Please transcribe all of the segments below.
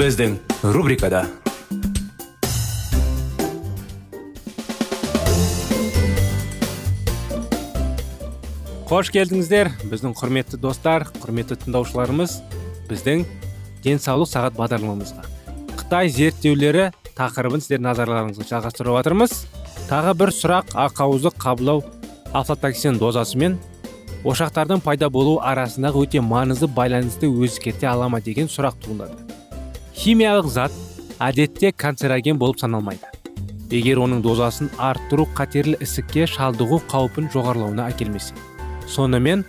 Біздің рубрикада қош келдіңіздер біздің құрметті достар құрметті тыңдаушыларымыз біздің денсаулық сағат бағдарламамызға қытай зерттеулері тақырыбын сіздердің назарларыңызға жалғастырып жатырмыз тағы бір сұрақ ақауызды қабылдау афлатоксин дозасы мен ошақтардың пайда болуы арасындағы өте маңызды байланысты өзгерте ала ма деген сұрақ туындады химиялық зат әдетте канцероген болып саналмайды. Егер оның дозасын арттыру қатерлі ісікке шалдығу қаупін жоғарылауына әкелмесе сонымен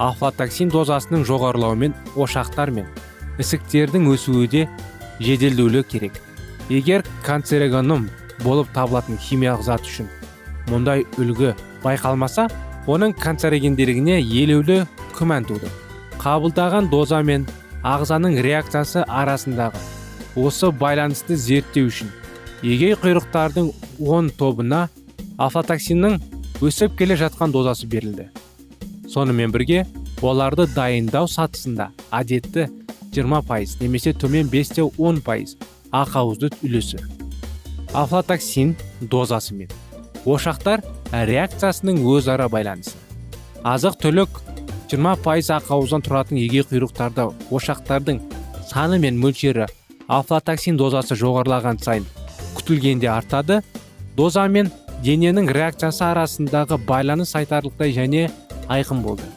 афлатоксин дозасының жоғарылауымен ошақтар мен ісіктердің өсуі де жеделдеулі керек. Егер канцерогеном болып табылатын химиялық зат үшін мұндай үлгі байқалмаса оның канцерогенділігіне елеулі күмән туды. Қабылдаған доза мен ағзаның реакциясы арасындағы осы байланысты зерттеу үшін. Егей құйрықтардың он тобына афлатоксиннің өсіп келе жатқан дозасы берілді. Сонымен бірге оларды дайындау сатысында әдетті 20 пайыз немесе төмен 5-10 пайыз ақауызды үлесі. Афлатоксин дозасы мен ошақтар реакциясының өзара байланысы. Азық түлік 20 пайыз ақауыздан тұратын егей құйрықтарда ошақтардың саны мен мөлшері афлатоксин дозасы жоғарылаған сайын күтілгенде артады. Доза мен дененің реакциясы арасындағы байланыс айтарлықтай және айқын болды.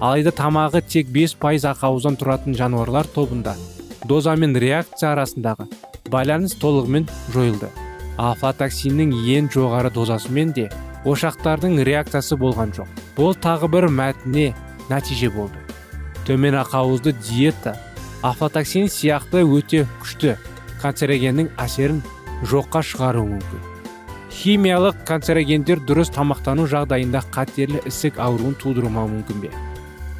Алайда тамағы тек 5 пайыз ақауыздан тұратын жануарлар тобында. Доза мен реакция арасындағы байланыс толығымен жойылды. Афлатоксиннің ең жоғары дозасымен де ошақтардың реакциясы болған жоқ. Бұл тағы бір мәтіне нәтиже болды. Төмен ақауызды диета афлатоксин сияқты өте күшті канцерогеннің әсерін жоққа шығаруы мүмкін. Химиялық канцерогендер дұрыс тамақтану жағдайында қатерлі ісік ауруын тудырмауы мүмкін бе?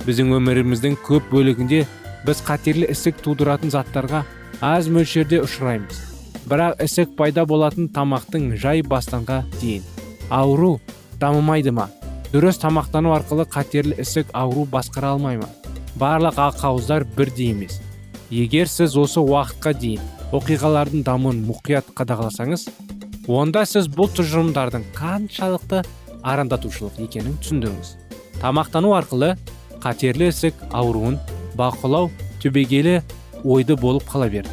Біздің өміріміздің көп бөлігінде біз қатерлі ісік тудыратын заттарға аз мөлшерде ұшыраймыз. Бірақ ісік пайда болатын тамақтың жай бастанға дейін. Ауру дамымайды ма? Дұрыс тамақтану арқылы қатерлі ісік ауру басқара алмай ма? Барлық ақауыздар бірдей емес. Егер сіз осы уақытқа дейін оқиғалардың дамуын мұқият қадағаласаңыз онда сіз бұл тұжырымдардың қаншалықты арандатушылық екенін түсіндіңіз тамақтану арқылы қатерлі ісік ауруын бақылау түбегейлі ойды болып қала берді.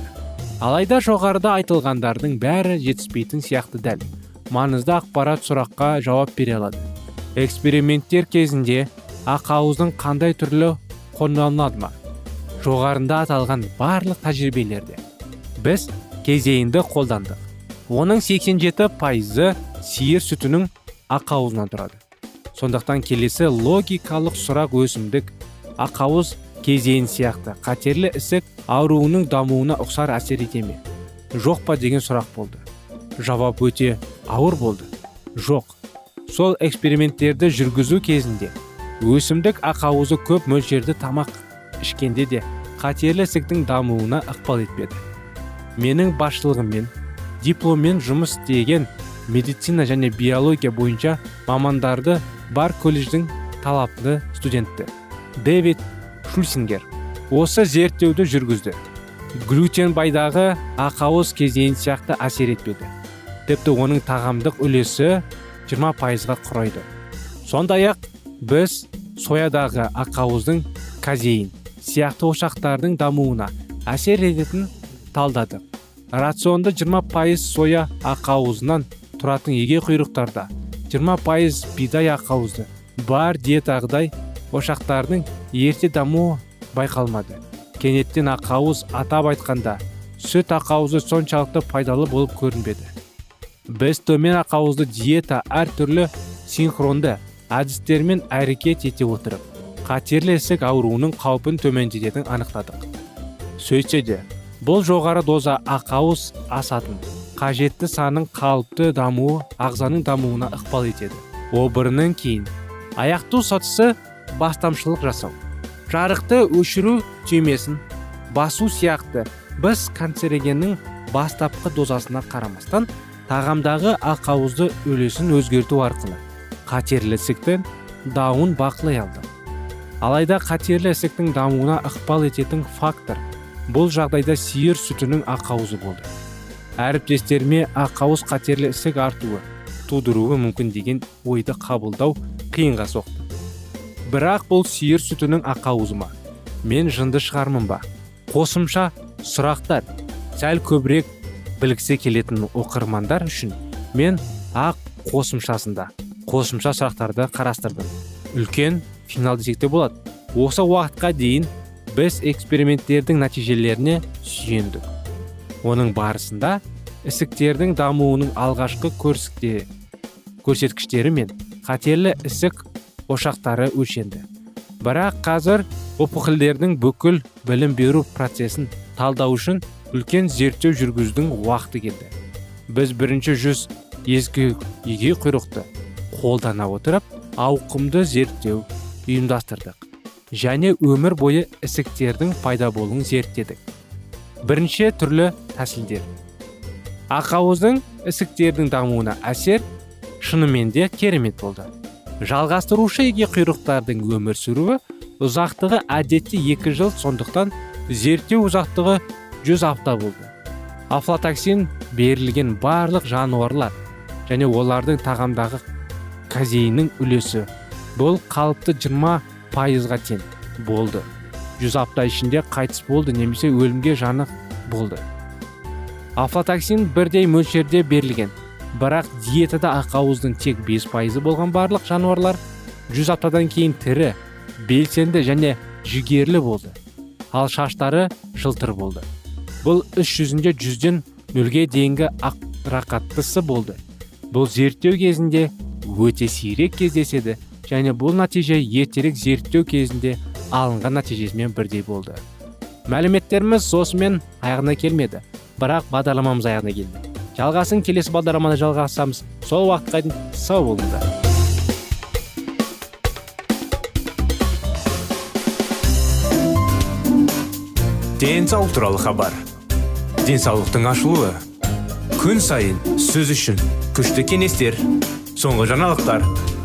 Алайда жоғарыда айтылғандардың бәрі жетіспейтін сияқты дәл. Маңызды ақпарат сұраққа жауап бере алады. Эксперименттер кезінде ақауыздың қандай түрлі қолданылады ма? Жоғарында аталған барлық тәжірибелерде біз кезейінді қолдандық. Оның 87 пайызы сиыр сүтінің ақауызынан тұрады. Сондықтан келесі логикалық сұрақ өсімдік. Ақауыз кезейін сияқты қатерлі ісік ауруының дамуына ұқсар әсер ете ме? Жоқ па деген сұрақ болды. Жауап өте ауыр болды. Жоқ. Сол эксперименттерді жүргізу кезінде өсімдік ақауызы көп мөлшерді тамақ ішкенде де қатерлі ісіктің дамуына ықпал етпеді. Менің басшылығыммен дипломмен жұмыс істеген медицина және биология бойынша мамандарды бар колледждің талапты студенті дэвид шульсингер осы зерттеуді жүргізді. Глютен байдағы ақауыз кезейін сияқты әсер етпеді. Тіпті оның тағамдық үлесі 20 пайызға құрайды. Сондай ақ біз соядағы ақауыздың казеин сияқты ошақтардың дамуына әсер ететін талдадық рационды 20 пайыз соя ақауызынан тұратын еге құйрықтарда 20 пайыз бидай ақауызы бар диетағыдай ошақтардың ерте дамуы байқалмады. Кенеттен ақауыз атап айтқанда сүт ақауызы соншалықты пайдалы болып көрінбеді. Біз төмен ақауызды диета әртүрлі синхронды әдістермен әрекет ете отырып қатерлі ісік ауруының қаупін төмендететінін анықтадық. Сөйтсе де бұл жоғары доза ақауыз асатын қажетті санның қалыпты дамуы ағзаның дамуына ықпал етеді. Обырынан кейін аяқту сатысы бастамшылық жасау. Жарықты өшіру түймесін басу сияқты біз канцерогеннің бастапқы дозасына қарамастан тағамдағы ақауызды үлесін өзгерту арқылы қатерлі ісіктің дауын бақылай алды алайда қатерлі ісіктің дамуына ықпал ететін фактор бұл жағдайда сиыр сүтінің ақауызы болды. Әріптестеріме ақауыз қатерлі ісік артуы тудыруы мүмкін деген ойды қабылдау қиынға соқты. Бірақ бұл сиыр сүтінің ақауызы ма? Мен жынды шығармын ба? Қосымша сұрақтар. Сәл көбірек білгісі келетін оқырмандар үшін мен ақ қосымшасында қосымша сұрақтарды қарастырдым. Үлкен финал десек те болады. Осы уақытқа дейін біз эксперименттердің нәтижелеріне сүйендік. Оның барысында ісіктердің дамуының алғашқы көрсікте көрсеткіштері мен қатерлі ісік ошақтары өлшенді. Бірақ қазір опухольдердің бүкіл білім беру процесін талдау үшін үлкен зерттеу жүргізудің уақыты келді. Біз бірінші жүз ескі еге құйрықты қолдана отырып ауқымды зерттеу ұйымдастырдық. Және өмір бойы ісіктердің пайда болуын зерттедік. Бірінші түрлі тәсілдер. Ақауыздың ісіктердің дамуына әсер шынымен де керемет болды. Жалғастырушы еге құйрықтардың өмір сүруі ұзақтығы әдетте екі жыл сондықтан зерттеу ұзақтығы жүз апта болды. Афлатоксин берілген барлық жануарлар және олардың тағамдағы казеиннің үлесі бұл қалыпты 20 пайызға тең болды. Жүз апта ішінде қайтыс болды немесе өлімге жаны болды. Афлатоксин бірдей мөлшерде берілген. Бірақ диетада ақауыздың тек 5 пайызы болған барлық жануарлар жүз аптадан кейін тірі белсенді және жігерлі болды. Ал шаштары жылтыр болды. Бұл іс жүзінде жүзден нөлге дейінгі рақаттысы болды. Бұл зерттеу кезінде өте сирек кездеседі. Және бұл нәтиже ертерек зерттеу кезінде алынған нәтижесімен бірдей болды. Мәліметтеріміз осымен аяғына келмеді бірақ бағдарламамыз аяғына келді. Жалғасын келесі бағдарламада жалғасамыз. Сол уақытқа дейін сау болыңыздар. Денсаулық туралы хабар. Денсаулықтың ашылуы. Күн сайын сөз үшін күшті кеңестер соңғы жаңалықтар.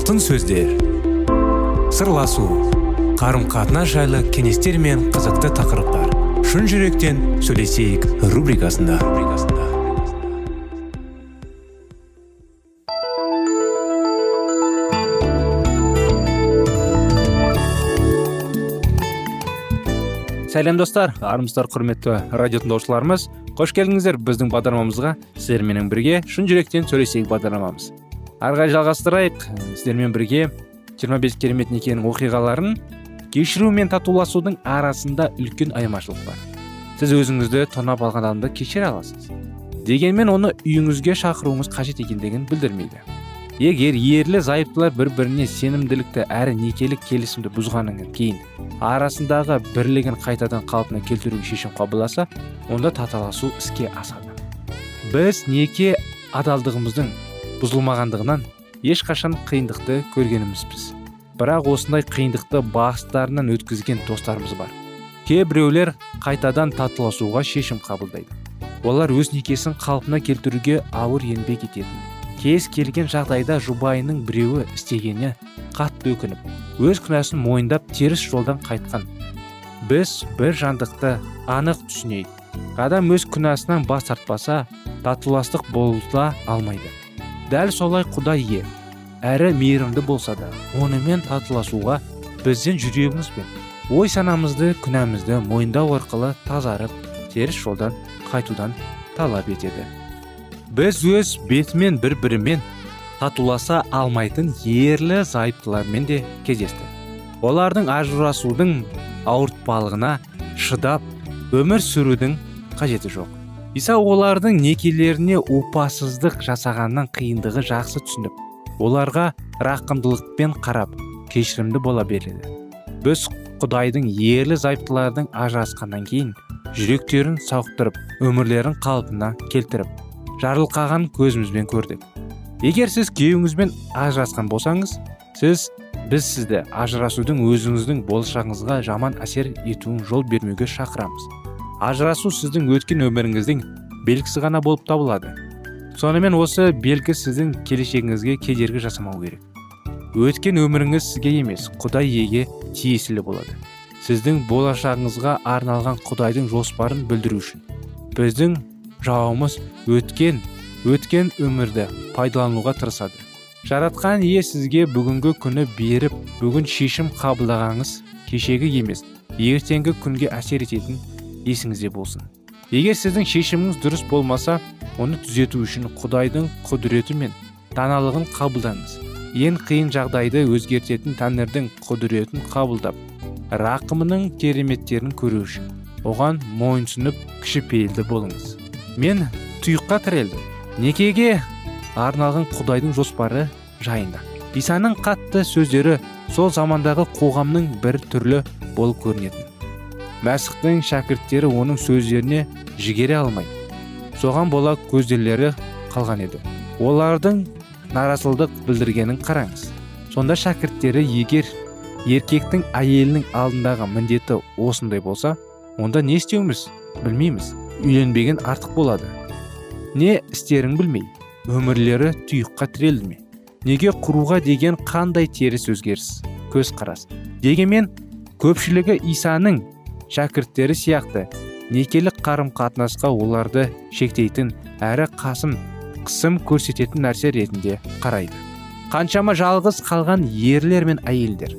Алтын сөздер. Сырласу қарым қатынас жайлы кеңестер мен қызықты тақырыптар. Шын жүректен сөйлесейік рубрикасында. Сәлем достар. Армысыздар құрметті радио тыңдаушыларымыз. Қош келдіңіздер біздің бағдарламамызға. Сіздерменен бірге шын жүректен сөйлесейік бағдарламамыз. Ары қарай жалғастырайық. Сіздермен бірге 25 керемет некенің оқиғаларын кешіру мен татуласудың арасында үлкен айырмашылық бар. Сіз өзіңізді тонап алған адамды кешіре аласыз. Дегенмен оны үйіңізге шақыруыңыз қажет екендігін білдірмейді. Егер ерлі зайыптылар бір біріне сенімділікті әрі некелік келісімді бұзғаннан кейін арасындағы бірлігін қайтадан қалпына келтіруге шешім қабылдаса онда таталасу іске асады. Біз неке адалдығымыздың бұзылмағандығынан ешқашан қиындықты көргенімізбіз. Бірақ осындай қиындықты бастарынан өткізген достарымыз бар. Кейбіреулер қайтадан татуласуға шешім қабылдайды. Олар өз некесін қалпына келтіруге ауыр еңбек ететін. Кез келген жағдайда жұбайының біреуі істегені қатты өкініп өз күнәсін мойындап теріс жолдан қайтқан. Біз бір жандықты анық түсінейік. Адам өз күнәсінен бас тартпаса татуластық бола алмайды. Дәл солай құдай ие әрі мейірімді болса да онымен татуласуға бізден жүрегіміз бен ой санамызды күнәмізді мойындау арқылы тазарып теріс жолдан қайтудан талап етеді. Біз өз бетімен бір бірімен татуласа алмайтын ерлі зайыптылармен де кездесті. Олардың ажырасудың ауыртпалығына шыдап өмір сүрудің қажеті жоқ. Иса олардың некелеріне опасыздық жасағаннан қиындығы жақсы түсініп оларға рақымдылықпен қарап кешірімді бола береді. Біз құдайдың ерлі зайыптылардың ажырасқаннан кейін жүректерін сауықтырып өмірлерін қалпына келтіріп жарылқаған көзімізбен көрдік. Егер сіз күйеуіңізбен ажырасқан болсаңыз сіз біз сізді ажырасудың өзіңіздің болашағыңызға жаман әсер етуін жол бермеуге шақырамыз. Ажырасу сіздің өткен өміріңіздің белгісі ғана болып табылады. Сонымен осы белгі сіздің келешегіңізге кедергі жасамау керек. Өткен өміріңіз сізге емес құдай иеге тиесілі болады. Сіздің болашағыңызға арналған құдайдың жоспарын білдіру үшін. Біздің жауымыз өткен өткен өмірді пайдалануға тырысады. Жаратқан ие сізге бүгінгі күні беріп бүгін шешім қабылдағаныңыз кешегі емес ертеңгі күнге әсер ететін есіңізде болсын. Егер сіздің шешіміңіз дұрыс болмаса оны түзету үшін құдайдың құдіреті мен даналығын қабылдаңыз. Ең қиын жағдайды өзгертетін тәңірдің құдіретін қабылдап рақымының кереметтерін көру үшін оған мойынсұнып кішіпейілді болыңыз. Мен тұйыққа тірелдім. Некеге арналған құдайдың жоспары жайында. Исаның қатты сөздері сол замандағы қоғамның бір түрлі болып көрінетін. Мәсіхтің шәкірттері оның сөздеріне жігере алмай соған бола көзделері қалған еді. Олардың наразылдық білдіргенін қараңыз. Сонда шәкірттері егер еркектің әйелінің алдындағы міндеті осындай болса онда не істеуіміз білмейміз. Үйленбеген артық болады. Не істерін білмей өмірлері тұйыққа тірелді ме? Неге құруға деген қандай теріс өзгеріс? Көзқарас. Дегенмен көпшілігі исаның шәкірттері сияқты некелік қарым қатынасқа оларды шектейтін әрі қасым қысым көрсететін нәрсе ретінде қарайды. Қаншама жалғыз қалған ерлер мен әйелдер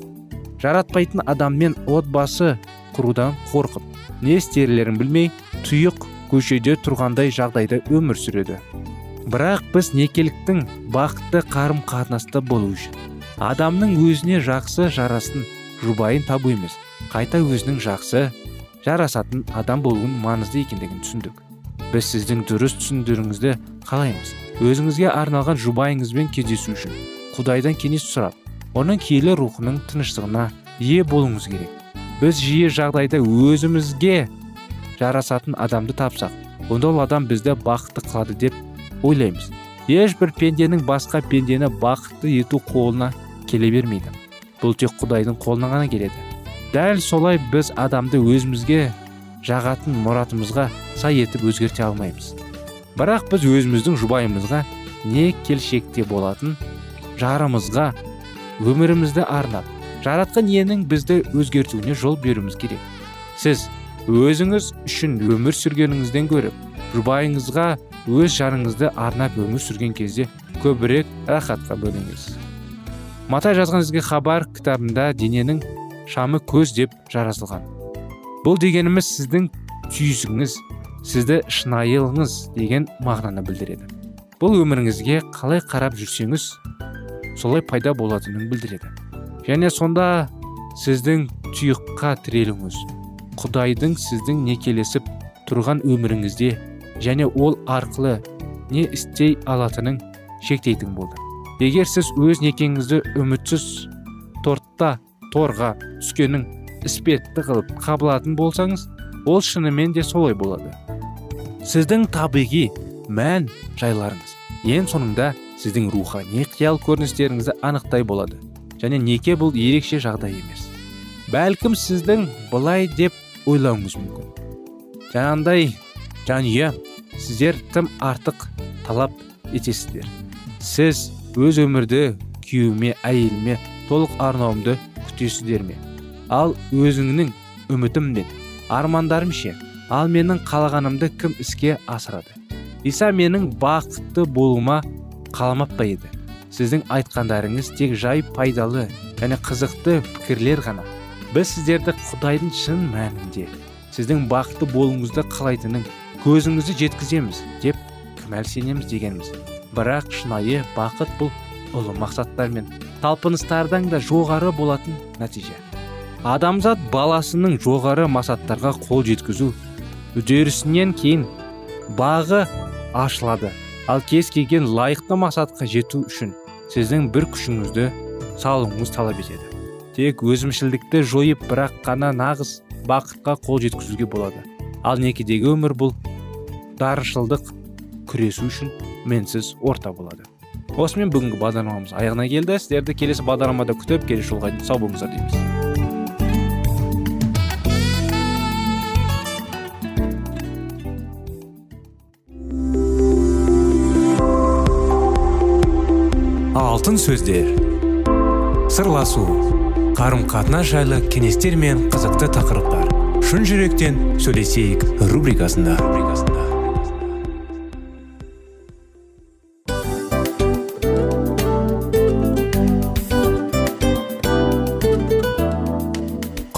жаратпайтын адаммен отбасы құрудан қорқып не істерлерін білмей тұйық көшеде тұрғандай жағдайда өмір сүреді. Бірақ біз некеліктің бақытты қарым қатынаста болу үшін адамның өзіне жақсы жарасын жұбайын табу емес қайта өзінің жақсы жарасатын адам болуын маңызды екендігін түсіндік. Біз сіздің дұрыс түсіндіріңізді қалаймыз. Өзіңізге арналған жұбайыңызбен кездесу үшін құдайдан кеңес сұрап оның киелі рухының тыныштығына ие болуыңыз керек. Біз жиі жағдайда өзімізге жарасатын адамды тапсақ онда ол адам бізді бақытты қылады деп ойлаймыз. Ешбір пенденің басқа пендені бақытты ету қолына келе бермейді. Бұл тек құдайдың қолынан ғана келеді. Дәл солай біз адамды өзімізге жағатын мұратымызға сай етіп өзгерте алмаймыз. Бірақ біз өзіміздің жұбайымызға не келшекте болатын жарымызға өмірімізді арнап жаратқан иенің бізді өзгертуіне жол беруіміз керек. Сіз өзіңіз үшін өмір сүргеніңізден көріп жұбайыңызға өз жарыңызды арнап өмір сүрген кезде көбірек рахатқа бөлеңіз матай жазған ізгі хабар кітабында дененің шамы көз деп жаразылған бұл дегеніміз сіздің түйсігіңіз сізді шынайылыңыз деген мағынаны білдіреді. Бұл өміріңізге қалай қарап жүрсеңіз солай пайда болатынын білдіреді. Және сонда сіздің тұйыққа тірелуіңіз құдайдың сіздің некелесіп тұрған өміріңізде және ол арқылы не істей алатынын шектейтін болды. Егер сіз өз некеңізді үмітсіз тортта торға түскенін іспетті қылып қабылатын болсаңыз ол шынымен де солай болады. Сіздің табиғи мән жайларыңыз ең соңында сіздің рухани қиял көріністеріңізді анықтай болады. Және неке бұл ерекше жағдай емес. Бәлкім сіздің былай деп ойлауыңыз мүмкін. Жаңағындай жанұя сіздер тым артық талап етесіздер. Сіз өз өмірді күйеуіме әйеліме толық арнауымды күтесіздер ме ал өзіңнің үмітіммен армандарым ше? Ал менің қалағанымды кім іске асырады? Иса менің бақытты болуыма қаламап па еді? Сіздің айтқандарыңыз тек жай пайдалы және қызықты пікірлер ғана. Біз сіздерді құдайдың шын мәнінде сіздің бақытты болуыңызды қалайтынын көзіңізді жеткіземіз деп кәмәл сенеміз дегеніміз. Бірақ шынайы бақыт бұл ұлы мақсаттар мен талпыныстардан да жоғары болатын нәтиже адамзат баласының жоғары масаттарға қол жеткізу үдерісінен кейін бағы ашылады ал кез келген лайықты мақсатқа жету үшін сіздің бір күшіңізді салуыңыз талап етеді тек өзімшілдікті жойып бірақ қана нағыз бақытқа қол жеткізуге болады ал некедегі өмір бұл дарышылдық күресу үшін менсіз орта болады осымен бүгінгі бағдарламамыз аяғына келді. Сіздерді келесі бағдарламада күтіп келесі жолға дейін сау болыңыздар дейміз. Алтын сөздер. Сырласу. Қарым қатынас жайлы кеңестер мен қызықты тақырыптар. Шын жүректен сөйлесейік рубрикасында.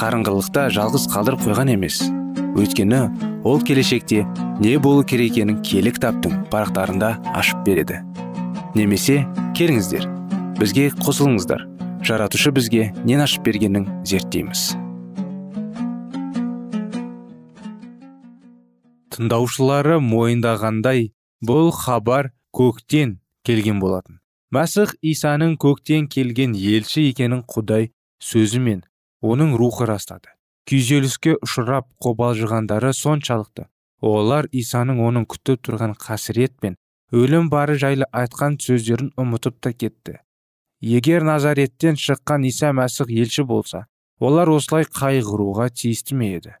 қарыңғылықта жалғыз қалдырып қойған емес. Өйткені ол келешекте не болу керек екенін киелі кітаптың парақтарында ашып береді. Немесе келіңіздер бізге қосылыңыздар. Жаратушы бізге нен ашып бергенін зерттейміз. Тыңдаушылары мойындағандай бұл хабар көктен келген болатын. Мәсіх исаның көктен келген елші екенін құдай сөзімен оның рухы растады. Күйзеліске ұшырап қобалжығандары соншалықты. Олар исаның оның күтіп тұрған қасірет пен өлім бары жайлы айтқан сөздерін ұмытып та кетті. Егер назареттен шыққан иса мәсіх елші болса олар осылай қайғыруға тиісті ме еді?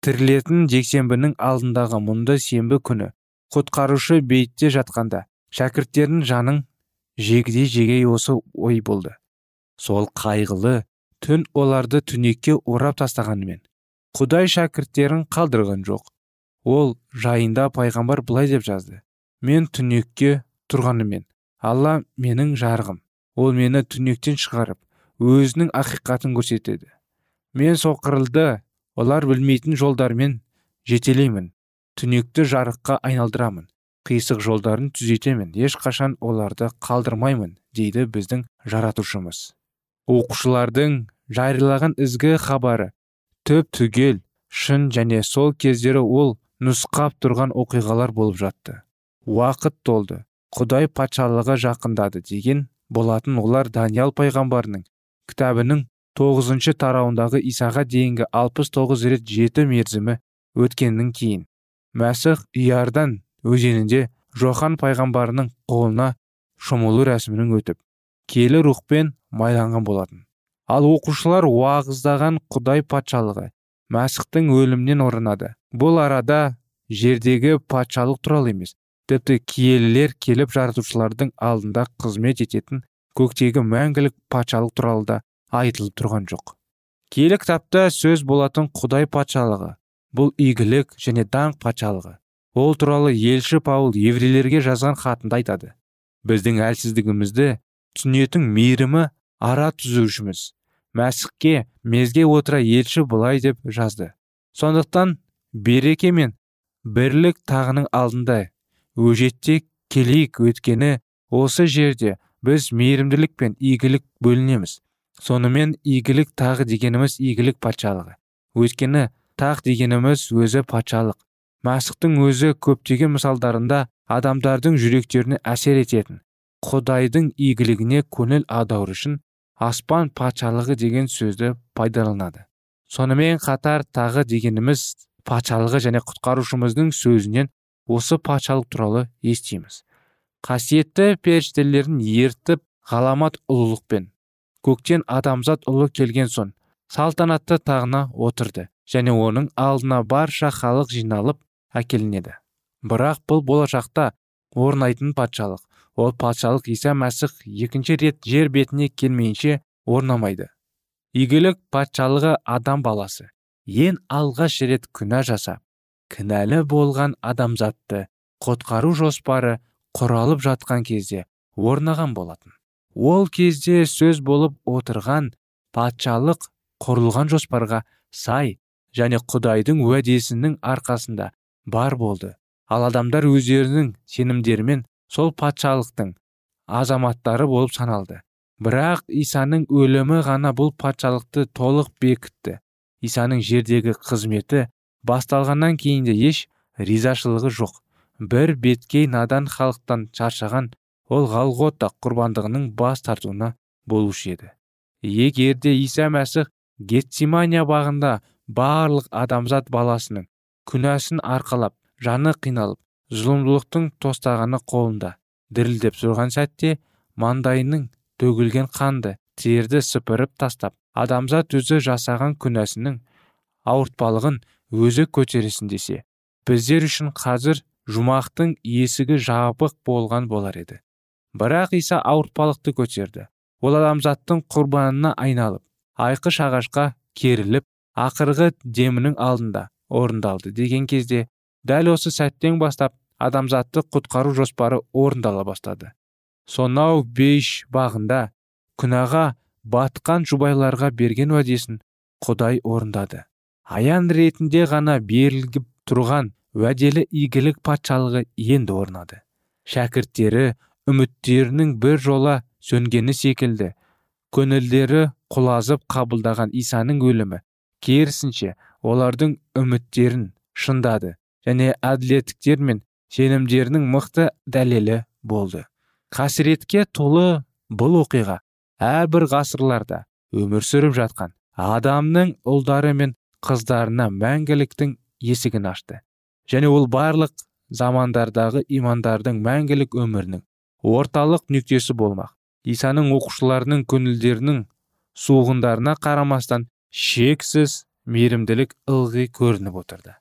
Тірілетін жексенбінің алдындағы мұнда сенбі күні құтқарушы бейтте жатқанда шәкірттердің жаның жегідей жегей осы ой болды. Сол қайғылы түн оларды түнекке орап тастағанымен құдай шәкірттерін қалдырған жоқ. Ол жайында пайғамбар былай деп жазды. Мен түнекке тұрғанымен алла менің жарығым. Ол мені түнектен шығарып өзінің ақиқатын көрсетеді. Мен соқырылды олар білмейтін жолдармен жетелеймін. Түнекті жарыққа айналдырамын. Қисық жолдарын түзетемін. Ешқашан оларды қалдырмаймын дейді біздің жаратушымыз. Оқушылардың жариялаған ізгі хабары төп түгел шын және сол кездері ол нұсқап тұрған оқиғалар болып жатты. Уақыт толды құдай патшалығы жақындады деген болатын олар даниял пайғамбарының кітабының тоғызыншы тарауындағы исаға дейінгі алпыс тоғыз рет жеті мерзімі өткеннен кейін мәсіх иордан өзенінде жохан пайғамбарының қолына шомылу рәсімінің өтіп келі рухпен майланған болатын. Ал оқушылар уағыздаған құдай патшалығы мәсіхтің өлімнен орнады бұл арада жердегі патшалық туралы емес тіпті киелілер келіп жаратушылардың алдында қызмет ететін көктегі мәңгілік патшалық туралы да айтылып тұрған жоқ. Киелі кітапта сөз болатын құдай патшалығы бұл игілік және даңқ патшалығы. Ол туралы елші паул еврейлерге жазған хатында айтады. Біздің әлсіздігімізді түсінетін мейірімі ара түзушіміз. Мәсіхке мезге отыра елші былай деп жазды. Сондықтан береке мен бірлік тағының алдында өжетте келейік өткені осы жерде біз мейірімділік пен игілік бөлінеміз. Сонымен игілік тағы дегеніміз игілік патшалығы. Өйткені тақ дегеніміз өзі патшалық. Мәсіхтің өзі көптеген мысалдарында адамдардың жүректеріне әсер ететін құдайдың игілігіне көңіл аудару үшін аспан патшалығы деген сөзді пайдаланады. Сонымен қатар тағы дегеніміз патшалығы және құтқарушымыздың сөзінен осы патшалық туралы естиміз. Қасиетті періштелерін ертіп ғаламат ұлылықпен көктен адамзат ұлы келген соң салтанатты тағына отырды және оның алдына барша халық жиналып әкелінеді. Бірақ бұл болашақта орнайтын патшалық ол патшалық иса мәсіх екінші рет жер бетіне келмейінше орнамайды. Игілік патшалығы адам баласы. Ең алғаш рет күнә жасап кінәлі болған адамзатты құтқару жоспары құралып жатқан кезде орнаған болатын. Ол кезде сөз болып отырған патшалық құрылған жоспарға сай және құдайдың уәдесінің арқасында бар болды. Ал адамдар өздерінің сенімдерімен сол патшалықтың азаматтары болып саналды. Бірақ исаның өлімі ғана бұл патшалықты толық бекітті. Исаның жердегі қызметі басталғаннан кейін де еш ризашылығы жоқ. Бір беткей надан халықтан шаршаған ол ғалғота құрбандығының бас тартуына болушы еді. Егер де иса мәсіх гетсимания бағында барлық адамзат баласының күнәсін арқалап жаны қиналып зұлымдылықтың тостағаны қолында. Дірілдеп тұрған сәтте маңдайының төгілген қанды терді сыпырып тастап адамзат өзі жасаған күнәсінің ауыртпалығын өзі көтересін десе біздер үшін қазір жұмақтың есігі жабық болған болар еді. Бірақ иса ауыртпалықты көтерді. Ол адамзаттың құрбанына айналып айқыш ағашқа керіліп ақырғы демінің алдында орындалды. Деген кезде дәл осы сәттен бастап адамзатты құтқару жоспары орындала бастады. Сонау бейш бағында күнәға батқан жұбайларға берген уәдесін құдай орындады. Аян ретінде ғана берілгіп тұрған уәделі игілік патшалығы енді орнады. Шәкірттері үміттерінің бір жола сөнгені секілді. Көңілдері құлазып қабылдаған исаның өлімі керісінше олардың үміттерін шындады. Және әділеттіктер мен сенімдерінің мықты дәлелі болды. Қасіретке толы бұл оқиға әрбір ғасырларда өмір сүріп жатқан адамның ұлдары мен қыздарына мәңгіліктің есігін ашты. Және ол барлық замандардағы имандардың мәңгілік өмірінің орталық нүктесі болмақ. Исаның оқушыларының көңілдерінің суығындарына қарамастан шексіз мейірімділік ылғи көрініп отырды.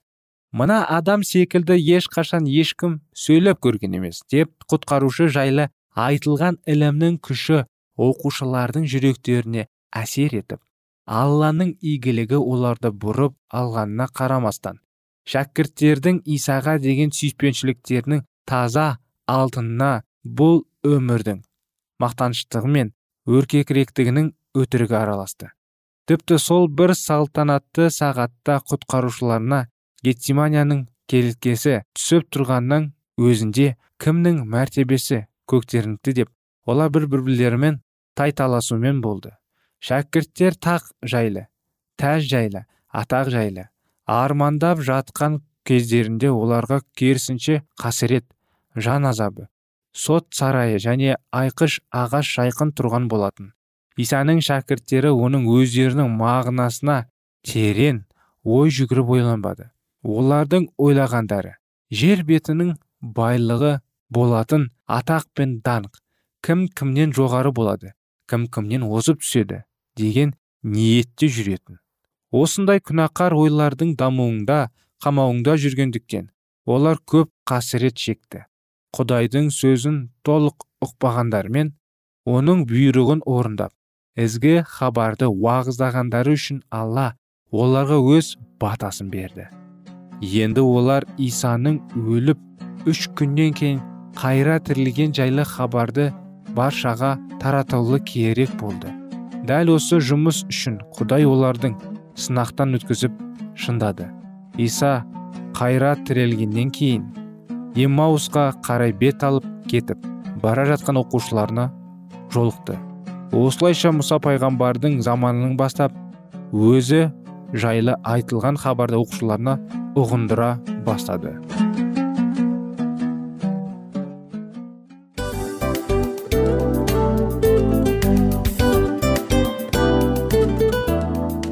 Мына адам секілді ешқашан ешкім сөйлеп көрген емес деп құтқарушы жайлы айтылған ілімнің күші оқушылардың жүректеріне әсер етіп алланың игілігі оларды бұрып алғанына қарамастан шәкірттердің исаға деген сүйіспеншіліктерінің таза алтынына бұл өмірдің мақтаныштығы мен өркекіректігінің өтірігі араласты. Тіпті сол бір салтанатты сағатта құтқарушыларына гетсиманияның келткесі түсіп тұрғаннан өзінде кімнің мәртебесі көктеріңкті деп олар бір бірлерімен тайталасумен болды. Шәкірттер тақ жайлы тәж жайлы атақ жайлы армандап жатқан кездерінде оларға керісінше қасірет жан азабы сот сарайы және айқыш ағаш шайқын тұрған болатын. Исаның шәкірттері оның өздерінің мағынасына терең ой жүгіріп ойланбады. Олардың ойлағандары жер бетінің байлығы болатын атақ пен даңқ кім кімнен жоғары болады кім кімнен озып түседі деген ниетте жүретін. Осындай күнәқар ойлардың дамуында қамауында жүргендіктен олар көп қасірет шекті. Құдайдың сөзін толық ұқпағандармен оның бұйрығын орындап ізгі хабарды уағыздағандары үшін алла оларға өз батасын берді. Енді олар исаның өліп үш күннен кейін қайра тірілген жайлы хабарды баршаға таратылы керек болды. Дәл осы жұмыс үшін құдай олардың сынақтан өткізіп шындады. Иса қайра тірелгеннен кейін емаусқа қарай бет алып кетіп бара жатқан оқушыларына жолықты. Осылайша мұса пайғамбардың заманының бастап өзі жайлы айтылған хабарды оқушыларына ұғындыра бастады.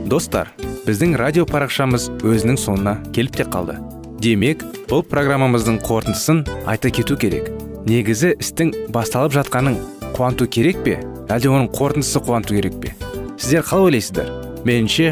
Достар біздің радио парақшамыз өзінің соңына келіп те қалды. Демек бұл программамыздың қорытындысын айта кету керек. Негізі істің басталып жатқанын қуанту керек пе? Әлде оның қорытындысы қуанту керек пе? Сіздер қалай ойлайсыздар? Меніңше